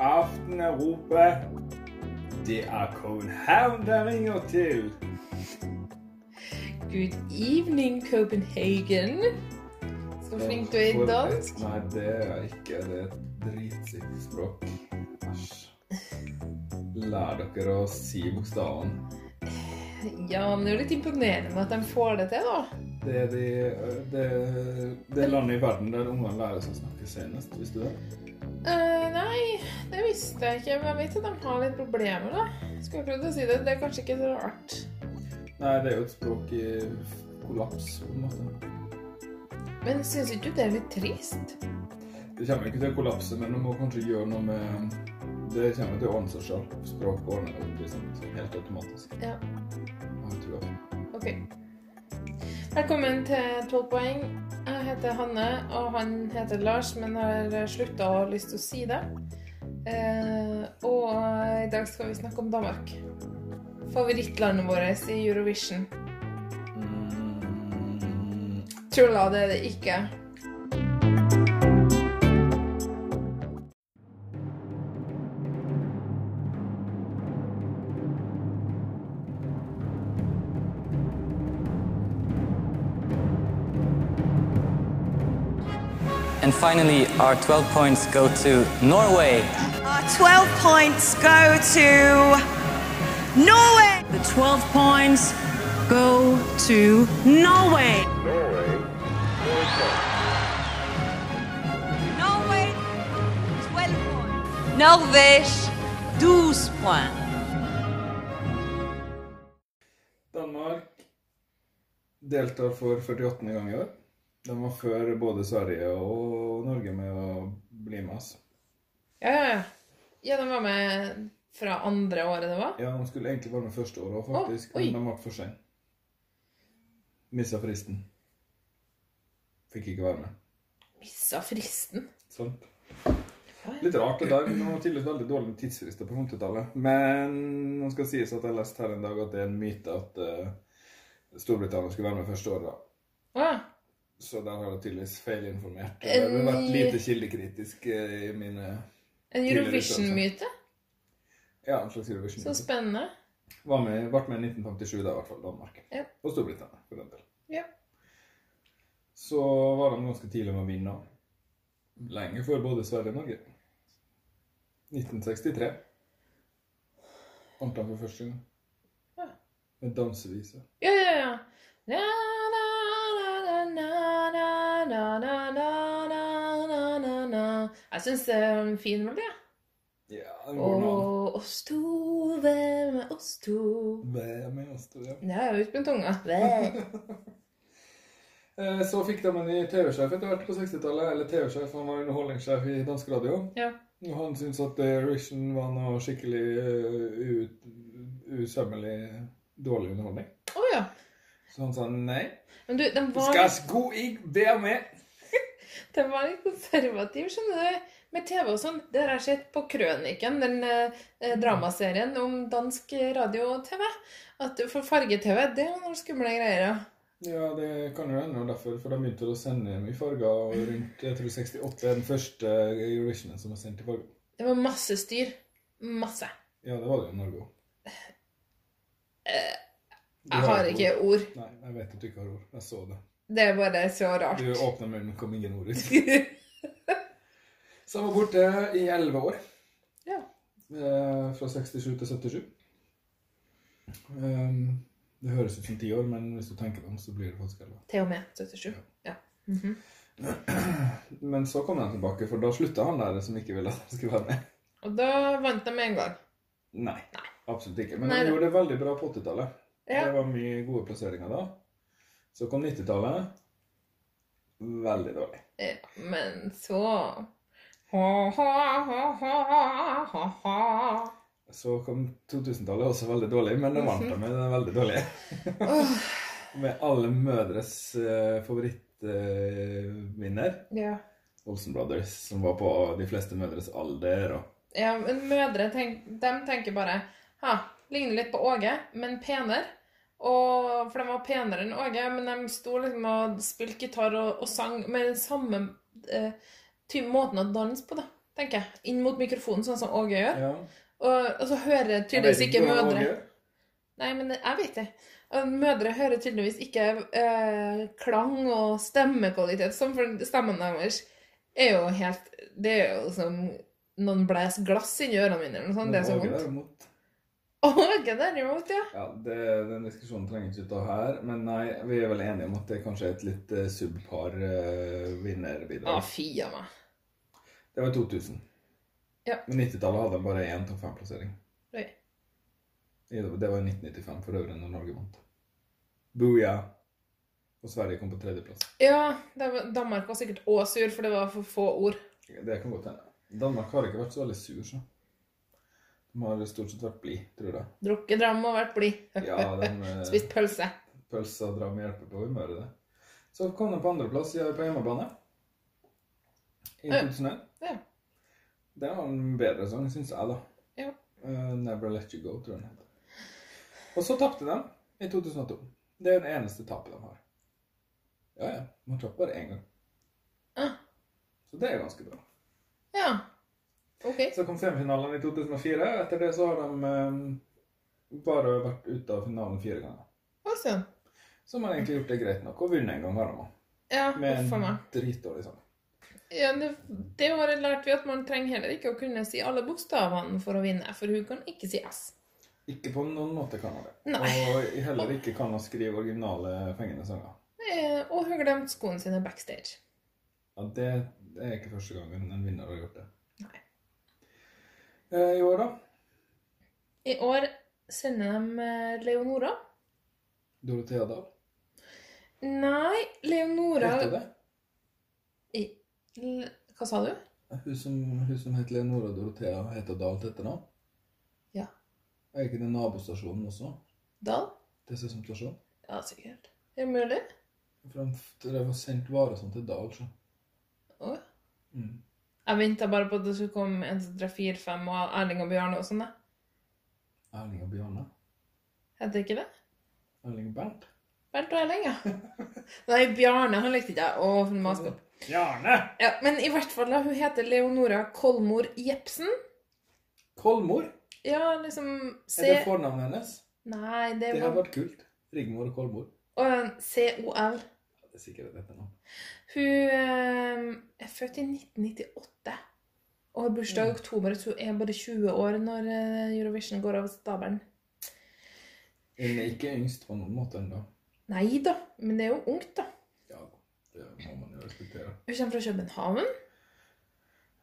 aften, Europa. Det er Copenhagen der ringer til. Good evening, Copenhagen. Så flink du er i dansk. Nei, det er jeg ikke. Det er et dritsykt språk. Æsj. Lær dere å si bokstaven. Ja, men det er jo litt imponerende at de får det til, da. Det er de, det, det landet i verden der ungene lærer seg å snakke senest. Visste du det? Uh, nei, det visste jeg ikke. Men jeg vet at de har litt problemer, da. Skulle jeg prøvd å si det. Det er kanskje ikke så rart. Nei, det er jo et språk i kollaps, på en måte. Men syns ikke du det er litt trist? Det kommer ikke til å kollapse, men du må kanskje gjøre noe med Det kommer til å ordne seg selv. Språk ordner opp liksom, helt automatisk. Ja. Jeg tror på. OK. Velkommen til 12 poeng. Jeg heter Hanne, og han heter Lars, men har slutta å ha lyst til å si det. Eh, og i dag skal vi snakke om Danmark. Favorittlandet vårt i Eurovision. Mm, Tulla, det er det ikke. And finally, our 12 points go to Norway. Our 12 points go to Norway. The 12 points go to Norway. Norway, 12 points. Norvège, 12 points. Danmark deltar for 48. gang i år. De var før både Sverige og Norge med å bli med oss. Ja, ja, ja. Ja, de var med fra andre året det var? Ja, de skulle egentlig være med første året òg, faktisk, oi. men de ble for sene. Missa fristen. Fikk ikke være med. Missa fristen. Sant? Litt rart det der. De var tydeligvis veldig dårlige tidsfrister på 50-tallet. Men nå skal sies at jeg har lest her en dag at det er en myte at uh, Storbritannia skulle være med første året. da. Ah. Så der har jeg tydeligvis feilinformert. Har vært lite kildekritisk eh, i mine En Eurovision-myte? Ja, en slags Eurovision-myte. Så spennende. Var med, ble med i 1957, da i hvert fall. Danmark. Ja. Og Storbritannia, for den del. Ja. Så var de ganske tidlig med å vinne. Lenge før både Sverige og Norge. 1963 vant de for første gang. Ja. Med dansevise. Ja, ja, ja. Na, Jeg syns det er en fin melodi. jeg. Ja, den går nå. Og oss to, hvem er oss to? Hvem er oss, to, ja. Det er jo ut med tunga. Eh, Så fikk de en ny TV-sjef etter hvert på 60-tallet. Eller TV-sjef, han var underholdningssjef i dansk radio. Ja. Og han syntes at Eurovision var noe skikkelig uh, usømmelig dårlig underholdning. Oh, ja. Så han sa nei. Men du, den var, skal sko i være med! De var litt konservative, skjønner du. Med TV og sånn. Det har jeg sett på Krøniken, den eh, dramaserien om dansk radio og TV. At for farge-TV, det er noen skumle greier. ja. Ja, det kan jo hende derfor, for de begynte å sende mye farger. Og rundt jeg tror 68 er den første Eurovisionen som er sendt i farger. Det var masse styr. Masse. Ja, det var det i Norge òg. Jeg har ikke ord. Nei, jeg vet at du ikke har ord. Jeg så det. Det er bare så rart. Du åpna munnen, kom ingen ord ut. Så han var borte i elleve år. Ja. Eh, fra 67 til 77. Um, det høres ut som ti år, men hvis du tenker deg så blir det faktisk elleve. Til og med 77. Ja. Mhm. Men så kom han tilbake, for da slutta han der som ikke ville at han skulle være med. Og da vant de med en gang. Nei, absolutt ikke. Men Nei, han gjorde det veldig bra på 80-tallet. Ja. Det var mye gode plasseringer da. Så kom 90-tallet. Veldig dårlig. Ja, men så. Så kom 2000-tallet også veldig dårlig, men det vant de med den veldig dårlige. med alle mødres uh, favorittvinner. Ja. Olsen Brothers, som var på de fleste mødres alder. Og... ja, men mødre tenk, de tenker bare Ha, ligner litt på Åge, men penere. Og, for de var penere enn Åge, men de sto liksom og spilte gitar og, og sang med den samme eh, måten å danse på, da. tenker jeg. Inn mot mikrofonen, sånn som Åge gjør. Ja. Og, og så hører tydeligvis ikke hva mødre Åge. Nei, men jeg vet det. Mødre hører tydeligvis ikke eh, klang og stemmekvalitet sånn, for stemmen deres er jo helt Det er jo som noen blæs glass inni ørene mine. eller noe sånt. Det er så vondt. Åge derimot, ja. Ja, det, Den diskusjonen trenger ikke ta her, men nei, vi er vel enige om at det kanskje er et litt uh, subpar uh, vinnerbidrag. fy a meg. Det var 2000. Ja. Men 90-tallet hadde bare én topp fem-plassering. Det var i 1995 for øvrig når Norge vant. Booyah! Og Sverige kom på tredjeplass. Ja, var, Danmark var sikkert òg sur, for det var for få ord. Det kan godt hende. Danmark har ikke vært så veldig sur, så. De har stort sett vært blid, tror jeg. Drukket dram og vært blid. Ja, eh, Spist pølse. Pølse og dram hjelper på humøret, det. Så kom de på andreplass ja, på hjemmebane. I 2001. Ja. Det var en bedre sang, syns jeg, da. Ja. Uh, Never Let You Go, tror jeg den heter. Og så tapte de i 2002. Det er det eneste tapet de har. Ja, ja. Man tapte bare én gang. Ah. Så det er ganske bra. Ja. OK. Så kom semifinalen i 2004. Etter det så har de um, bare vært ute av finalen fire ganger. Altså. Så har egentlig gjort det greit nok, og vunnet en gang hver gang. Ja, Med en dritdårlig sang. Ja, det, det har jeg lært ved at man trenger heller ikke å kunne si alle bokstavene for å vinne, for hun kan ikke si S. Ikke på noen måte kan hun det. Nei. Og heller ikke kan hun skrive originale fengende sanger. Eh, og hun glemte skoene sine backstage. Ja, det, det er ikke første gangen en vinner har gjort det. Eh, I år, da? I år sender de eh, Leonora. Dorothea Dahl. Nei, Leonora Heter det? I, Hva sa du? Hun som, hun som heter Leonora Dorothea, heter Dahl til etternavn? Ja. Er ikke det nabostasjonen også? Dahl? Det ser ut som stasjon. Ja, sikkert. Er det mulig? For de drev og sendte varer sånn til Dahl, så. Å. Mm. Jeg venta bare på at det skulle komme en som tre, fire, fem og Erling og Bjarne og sånn. jeg. Erling og Bjarne. Heter det ikke det? Erling og Bernt. Bernt og Erling, ja. Nei, Bjarne han likte ikke jeg. Å, for en maskot. Bjarne! Ja, men i hvert fall, da. Hun heter Leonora Kolmor Jepsen. Kolmor? Ja, liksom C... Er det fornavnet hennes? Nei, det Det har var vært kult. Rigmor og Kolmor. Og COL. Ja, det er sikkert dette nå. Hun eh, er født i 1998 og har bursdag i oktober. Så hun er bare 20 år når eh, Eurovision går av stabelen. Hun er ikke yngst på noen måte ennå. Nei da, men det er jo ungt, da. Ja, det må man jo respektere. Hun kommer fra København.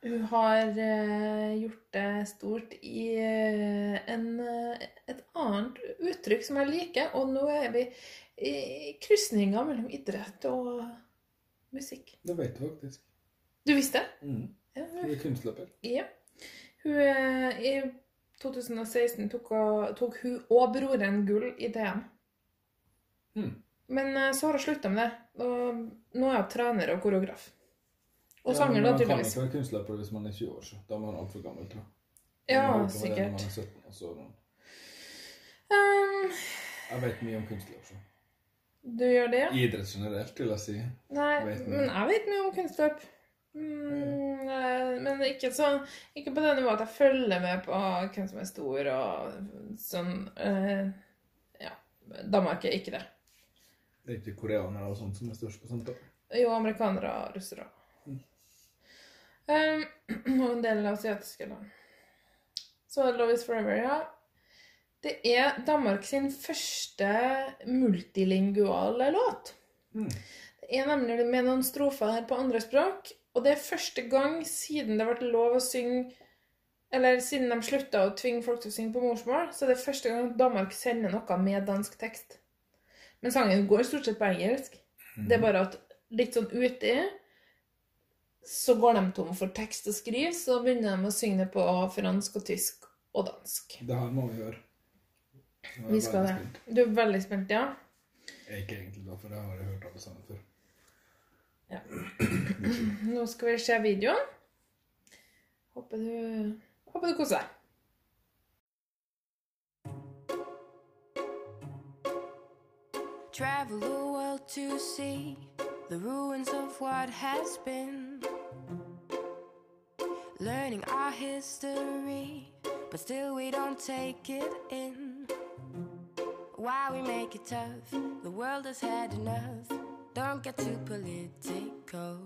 Hun har uh, gjort det stort i uh, en, uh, et annet uttrykk som jeg liker, og nå er vi krysninga mellom idrett og musikk. Det vet du faktisk. Du visste? Mm. Ja, Hun er kunstløper. Ja. Hun, eh, I 2016 tok, hun- tok hun og broren gull i DM. Mm. Men eh, så har hun slutta med det. Og nå er hun trener og koreograf. Og Ja, sanger, naturligvis. Man kan ikke være kunstløper hvis man er 20 år, så da er man altfor gammel, tror jeg. Ja, det sikkert. er 17, og så Um, Jeg vet mye om kunstløp. Du gjør det, ja? Idrett generelt, vil jeg si. Nei, vet men jeg vet mye om kunstløp. Mm, men ikke, så, ikke på denne måten at jeg følger med på hvem som er stor og sånn. eh, ja. Danmark er ikke det. Det er ikke koreanere og sånt som er størst på sånt. da. Jo, amerikanere og russere. Um, og en del asiatiske land. Så Love is Forever, ja. Det er Danmark sin første multilinguale låt. Mm. Det er nemlig med noen strofer her på andre språk, og det er første gang siden det ble lov å synge Eller siden de slutta å tvinge folk til å synge på morsmål, så det er første gang Danmark sender noe med dansk tekst. Men sangen går stort sett på engelsk. Det er bare at litt sånn uti så går de tom for tekst å skrive, så begynner de å synge det på fransk og tysk og dansk. Det her må vi gjøre. Vi skal det. Du er veldig spent, ja? Jeg er ikke egentlig da, for jeg har hørt alle sammen før. Ja. Nå skal vi se videoen. Håper du, håper du koser deg. Travel the world to see the ruins of what has been. learning our history, but still we don't take it in. Why we make it tough? The world has had enough. Don't get too political.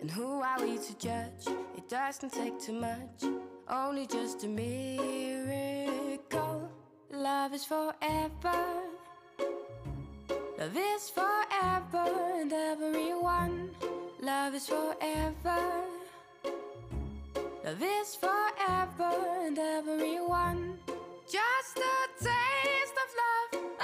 And who are we to judge? It doesn't take too much, only just a miracle. Love is forever. Love is forever and everyone. Love is forever. Love is forever and everyone. Just a a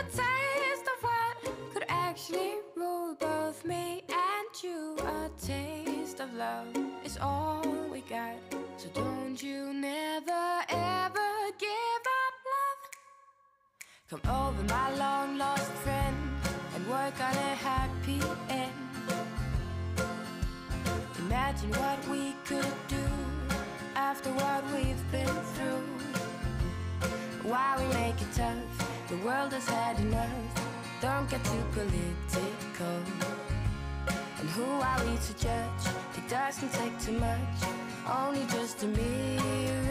taste of what could actually rule both me and you. A taste of love is all we got. So don't you never ever give up love. Come over, my long lost friend, and work on a happy end. Imagine what we could do after what we've been through. Why we make it tough? The world has had enough. Don't get too political. And who are we to judge? It doesn't take too much, only just a miracle.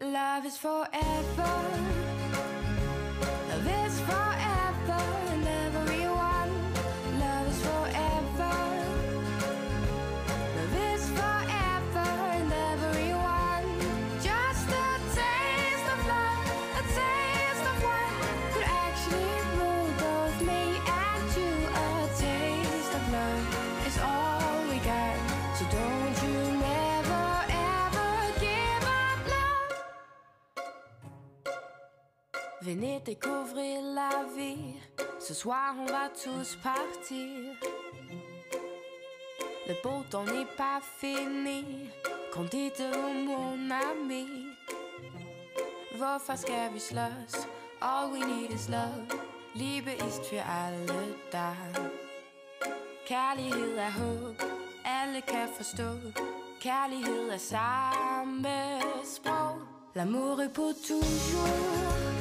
Love is forever. Love is forever Venez découvrir la vie. Ce soir, on va tous partir. Le beau temps n'est pas fini. Kom dit mon ami. Skal vi slås? All we need is love. Liebe ist für alle da. Kærlighed er håb. Alle kan forstå. Kærlighed er samme sprog. L'amour est pour toujours.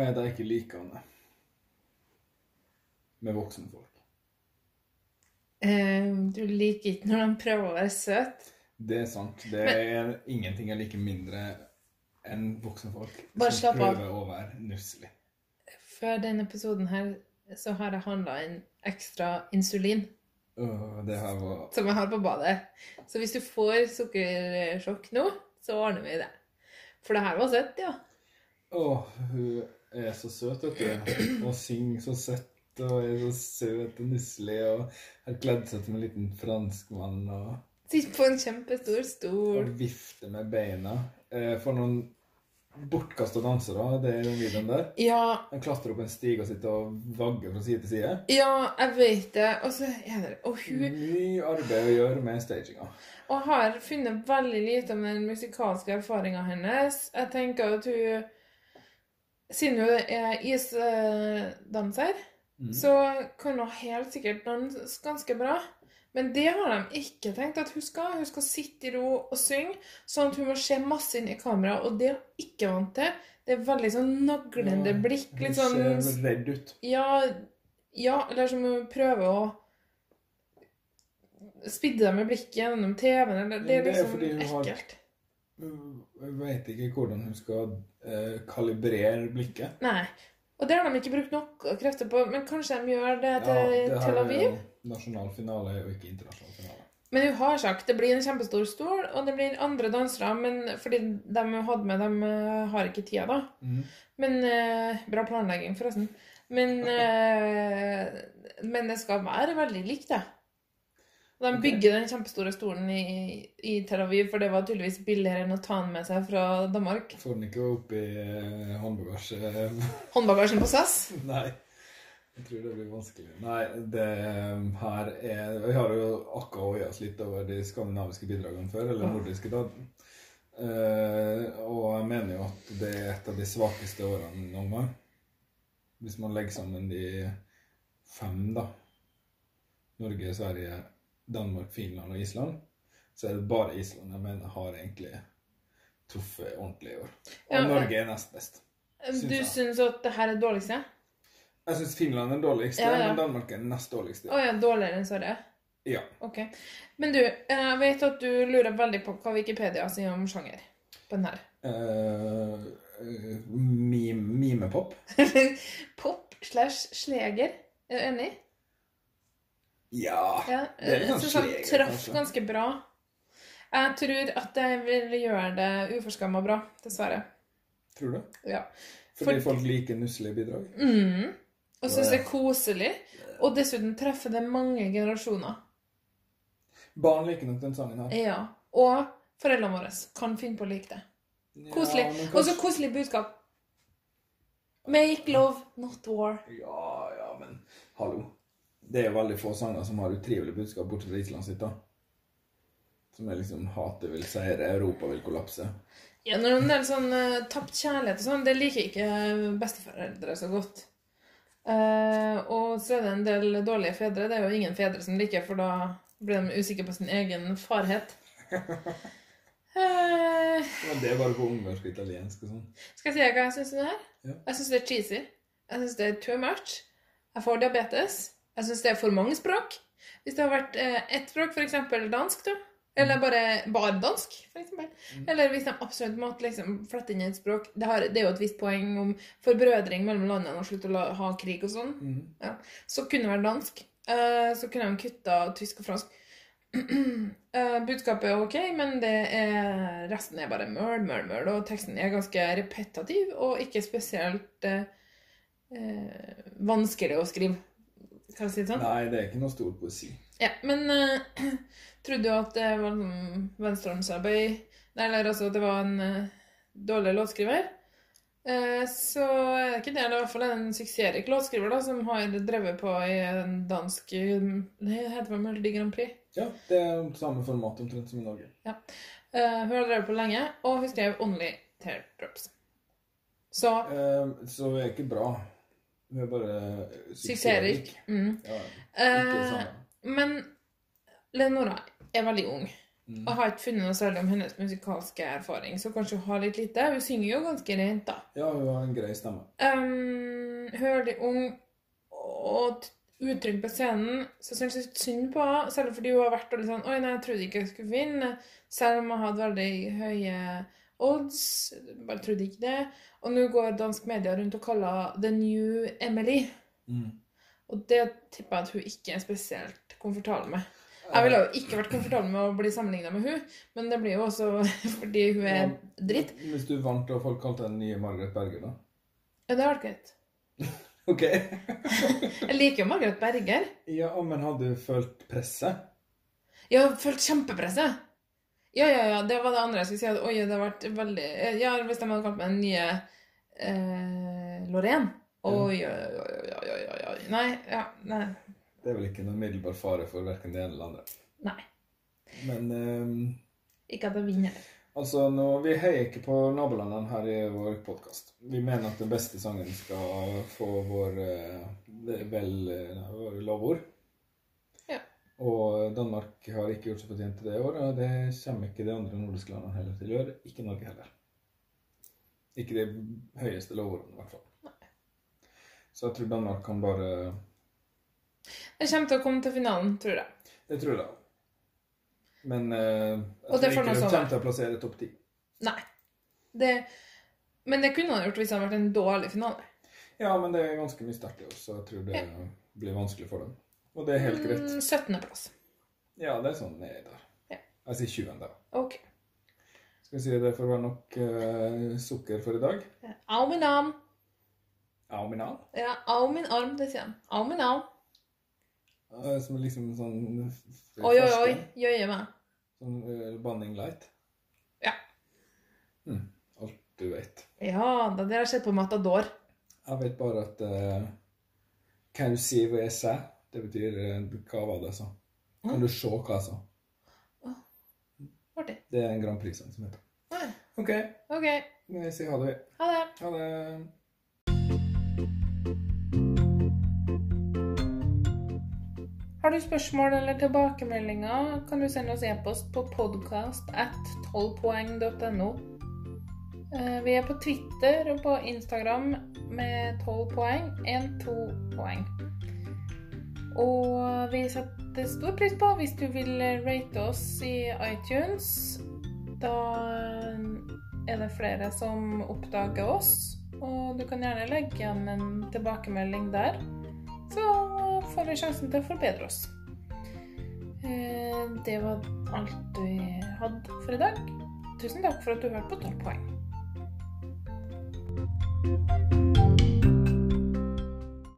Hva er det jeg ikke liker med voksne folk? Uh, du liker ikke når de prøver å være søte. Det er sant. Det er ingenting jeg liker mindre enn voksne folk som prøver av. å være nusselig. Før denne episoden her så har jeg handla inn ekstra insulin her var som jeg har på badet. Så hvis du får sukkersjokk nå, så ordner vi det. For det her var søtt, ja. Åh, hun er så søt, vet du. Og synger så søtt og er så søt og nusselig og har kledd seg som en liten franskmann og, Sitter på en kjempestor stol. og vifter med beina. Eh, For noen bortkasta dansere, det er den videoen der. Ja, De klatrer opp en stige og sitter og vagger fra side til side. ja, jeg vet det. Og så er det Og hun Mye arbeid å gjøre med staginga. Og har funnet veldig lite om den musikalske erfaringa hennes. Jeg tenker at hun Siden hun er isdanser, så kan hun helt sikkert danse ganske bra. Men det har de ikke tenkt at hun skal. Hun skal sitte i ro og synge, sånn at hun må se masse inn i kamera. Og det er hun ikke vant til. Det er veldig sånn naglende blikk. Litt Hun sånn ser redd ut. ja, ja, eller som hun prøver å spidde dem med blikket gjennom TV-en. Det, det er Det er liksom fordi hun ekkelt. Jeg vet ikke hvordan hun skal eh, kalibrere blikket. Nei. Og det har de ikke brukt nok krefter på, men kanskje de gjør det Ja, til det her Tel Aviv? jo nasjonal finale og ikke internasjonal finale. Men hun har sagt det blir en kjempestor stol, og det blir andre dansere, men fordi de hun hadde med, de eh, har ikke tida, da. Mm. Men eh, Bra planlegging, forresten. Men, eh, men det skal være veldig likt, det. De bygger den kjempestore stolen i, i Tel Aviv, for det var tydeligvis billigere enn å ta den med seg fra Danmark. Får den ikke opp i eh, håndbagasje Håndbagasjen på SAS. Nei. Jeg tror det blir vanskelig. Nei, det her er Vi har jo akkurat oia oss litt over de skandinaviske bidragene før, eller nordiske, da. Eh, og jeg mener jo at det er et av de svakeste årene noen gang. Hvis man legger sammen de fem, da. Norge, Sverige, Danmark, Finland og Island. Så er det bare Island jeg mener har egentlig truffet ordentlig i år. Og Ja, Norge er nest best. Syns Du syns at det her er dårligste? Jeg syns Finland er dårligste, Ja, ja. men Danmark er nest dårligste. Å ja, dårligere enn Sverige? Ja. Ok. Men du, jeg vet at du lurer veldig på hva Wikipedia sier om sjanger på den her. Uh, meme, mimepop. Pop slash sleger. Er du enig? Ja. Ja, Det er ganske jeg sånn sleger, traff kanskje. ganske bra. Jeg tror at jeg vil gjøre det uforskamma bra, dessverre. Tror du? Ja. Fordi For- folk liker nusselige bidrag? Mm. Og syns det er koselig. Og dessuten treffer det mange generasjoner. Barn liker nok den sangen her. Ja. Og foreldrene våre kan finne på å like det. Koselig. Ja, kanskje... Og så koselig budskap. Make love, not war. Ja, ja, men hallo. Det er veldig få sanger som har utrivelig budskap, bortsett fra Island sitt, da. Som er liksom 'hatet vil seire, Europa vil kollapse'. Ja, når det er sånn uh, tapt kjærlighet og sånn, det liker ikke besteforeldre så godt. Uh, og så er det en del dårlige fedre. Det er jo ingen fedre som liker, for da blir de usikre på sin egen farhet. uh, Men det er bare på ungarsk og italiensk og sånn. skal jeg si hva jeg syns om det her? Ja. Jeg syns det er cheesy. Jeg syns det er too much. Jeg får diabetes. Jeg syns det er for mange språk. Hvis det har vært eh, ett språk, f.eks. dansk, da. Eller bare, bare dansk, f.eks. Eller hvis de absolutt måtte liksom flette inn et språk. Det, har, det er jo et visst poeng om forbrødring mellom landene og slutte å la, ha krig og sånn. Mm. Ja. Så kunne det vært dansk. Eh, så kunne de kutta tysk og fransk. Eh, budskapet er ok, men det er, resten er bare møl, møl, møl. Og teksten er ganske repetativ og ikke spesielt eh, eh, vanskelig å skrive. Kan jeg si det sånn? Nei, det er ikke noe stor poesi. Ja, men uh, trodde du at det var en venstrehåndsarbeid eller altså at det var en uh, dårlig låtskriver? Eh, så er det ikke det. Det er i hvert fall en suksessrik låtskriver da, som har drevet på i en dansk Det heter vel Melodi Grand Prix. Ja, det er samme format omtrent som i Norge. Ja. hun har drevet på lenge, og hun skrev 'Only Teardrops'. Så så er ikke bra. Det er bare suksessrik. Mm. Ja, Eh, men Leonora er veldig ung. Mm. Og har ikke funnet noe særlig om hennes musikalske erfaring, så kanskje hun har litt lite. Hun synger jo ganske rent, da. Ja, hun har en grei stemme. Um, hun er veldig ung og utrygg på scenen, så syns jeg synd på henne. Selv fordi hun har vært og litt sånn Oi, nei, jeg trodde ikke jeg skulle vinne. Selv om hun hadde veldig høye odds. Bare trodde ikke det. Og nå går dansk media rundt og kaller The New Emily. Mm. Og det tipper jeg at hun ikke er spesielt komfortabel med. Jeg ville jo ikke vært komfortabel med å bli sammenligna med hun, men det blir jo også fordi hun er dritt. Hvis du vant og folk kalte den nye Margaret Berger, da? Ja, det hadde vært greit. Ok. Jeg liker jo Margaret Berger. Ja, men hadde du følt presset? Har følt kjempepresset. Ja, ja, ja, det var det andre jeg skulle si. At, oi, det har vært veldig Ja, hvis de hadde kalt meg den nye eh, Lorraine. Oi, oi, oi, oi, oi, oi. Nei, ja, nei. Det er vel ikke noen umiddelbar fare for verken det ene eller andre. Nei. Men eh, Ikke at jeg vinner. altså, nå, vi heier ikke på nabolandene her i vår podkast. Vi mener at den beste sangen skal få vår eh, vel eh, lovord. Ja. Og Danmark har ikke gjort seg fortjent til det i år, og det kommer ikke de andre nordiske landene heller til å gjøre. Ikke Norge heller. Ikke de høyeste lovordene, i hvert fall. Så jeg tror Danmark kan bare Det kommer til å komme til finalen, tror jeg. Det tror jeg. Men uh, jeg tror får ikke de kommer til å plassere topp ti. Nei. Det, men det kunne han gjort hvis det hadde vært en dårlig finale. Ja, men det er ganske mye sterkt i år, så jeg tror det blir vanskelig for dem. Og det er helt greit. Mm, 17.-plass. Ja, det er sånn nedi der. Ja. Jeg sier 20 da. Ok. Skal vi si det får være nok uh, sukker for i dag? Au min arm. Au min arm. Ja, au min arm, det sier han. Au min arm. Eh, Som er liksom sånn Oi, oi, oi. Jøye meg. Sånn uh, banning light. Ja. Hm, alt du vet. Ja, da det har jeg sett på Matador. Jeg vet bare at uh, Kan du si hva jeg sa? Det betyr eh, hva var det jeg sa? Kan du se hva jeg sa? Artig. Det er en Grand Prix-sang som heter. OK, OK. vi sier ha det. Ha det. Ha det. Har du spørsmål eller tilbakemeldinger, kan du sende oss e-post på podcast at 12poeng.no. Eh, Vi er på Twitter og på Instagram med 12 poeng, 1-2 poeng. Og vi setter stor pris på hvis du vil rate oss i iTunes. Da er det flere som oppdager oss, og du kan gjerne legge igjen en tilbakemelding der så får vi sjansen til å forbedre oss. Eh, Det var alt vi hadde for i dag. Tusen takk for at du hørte på 12 poeng.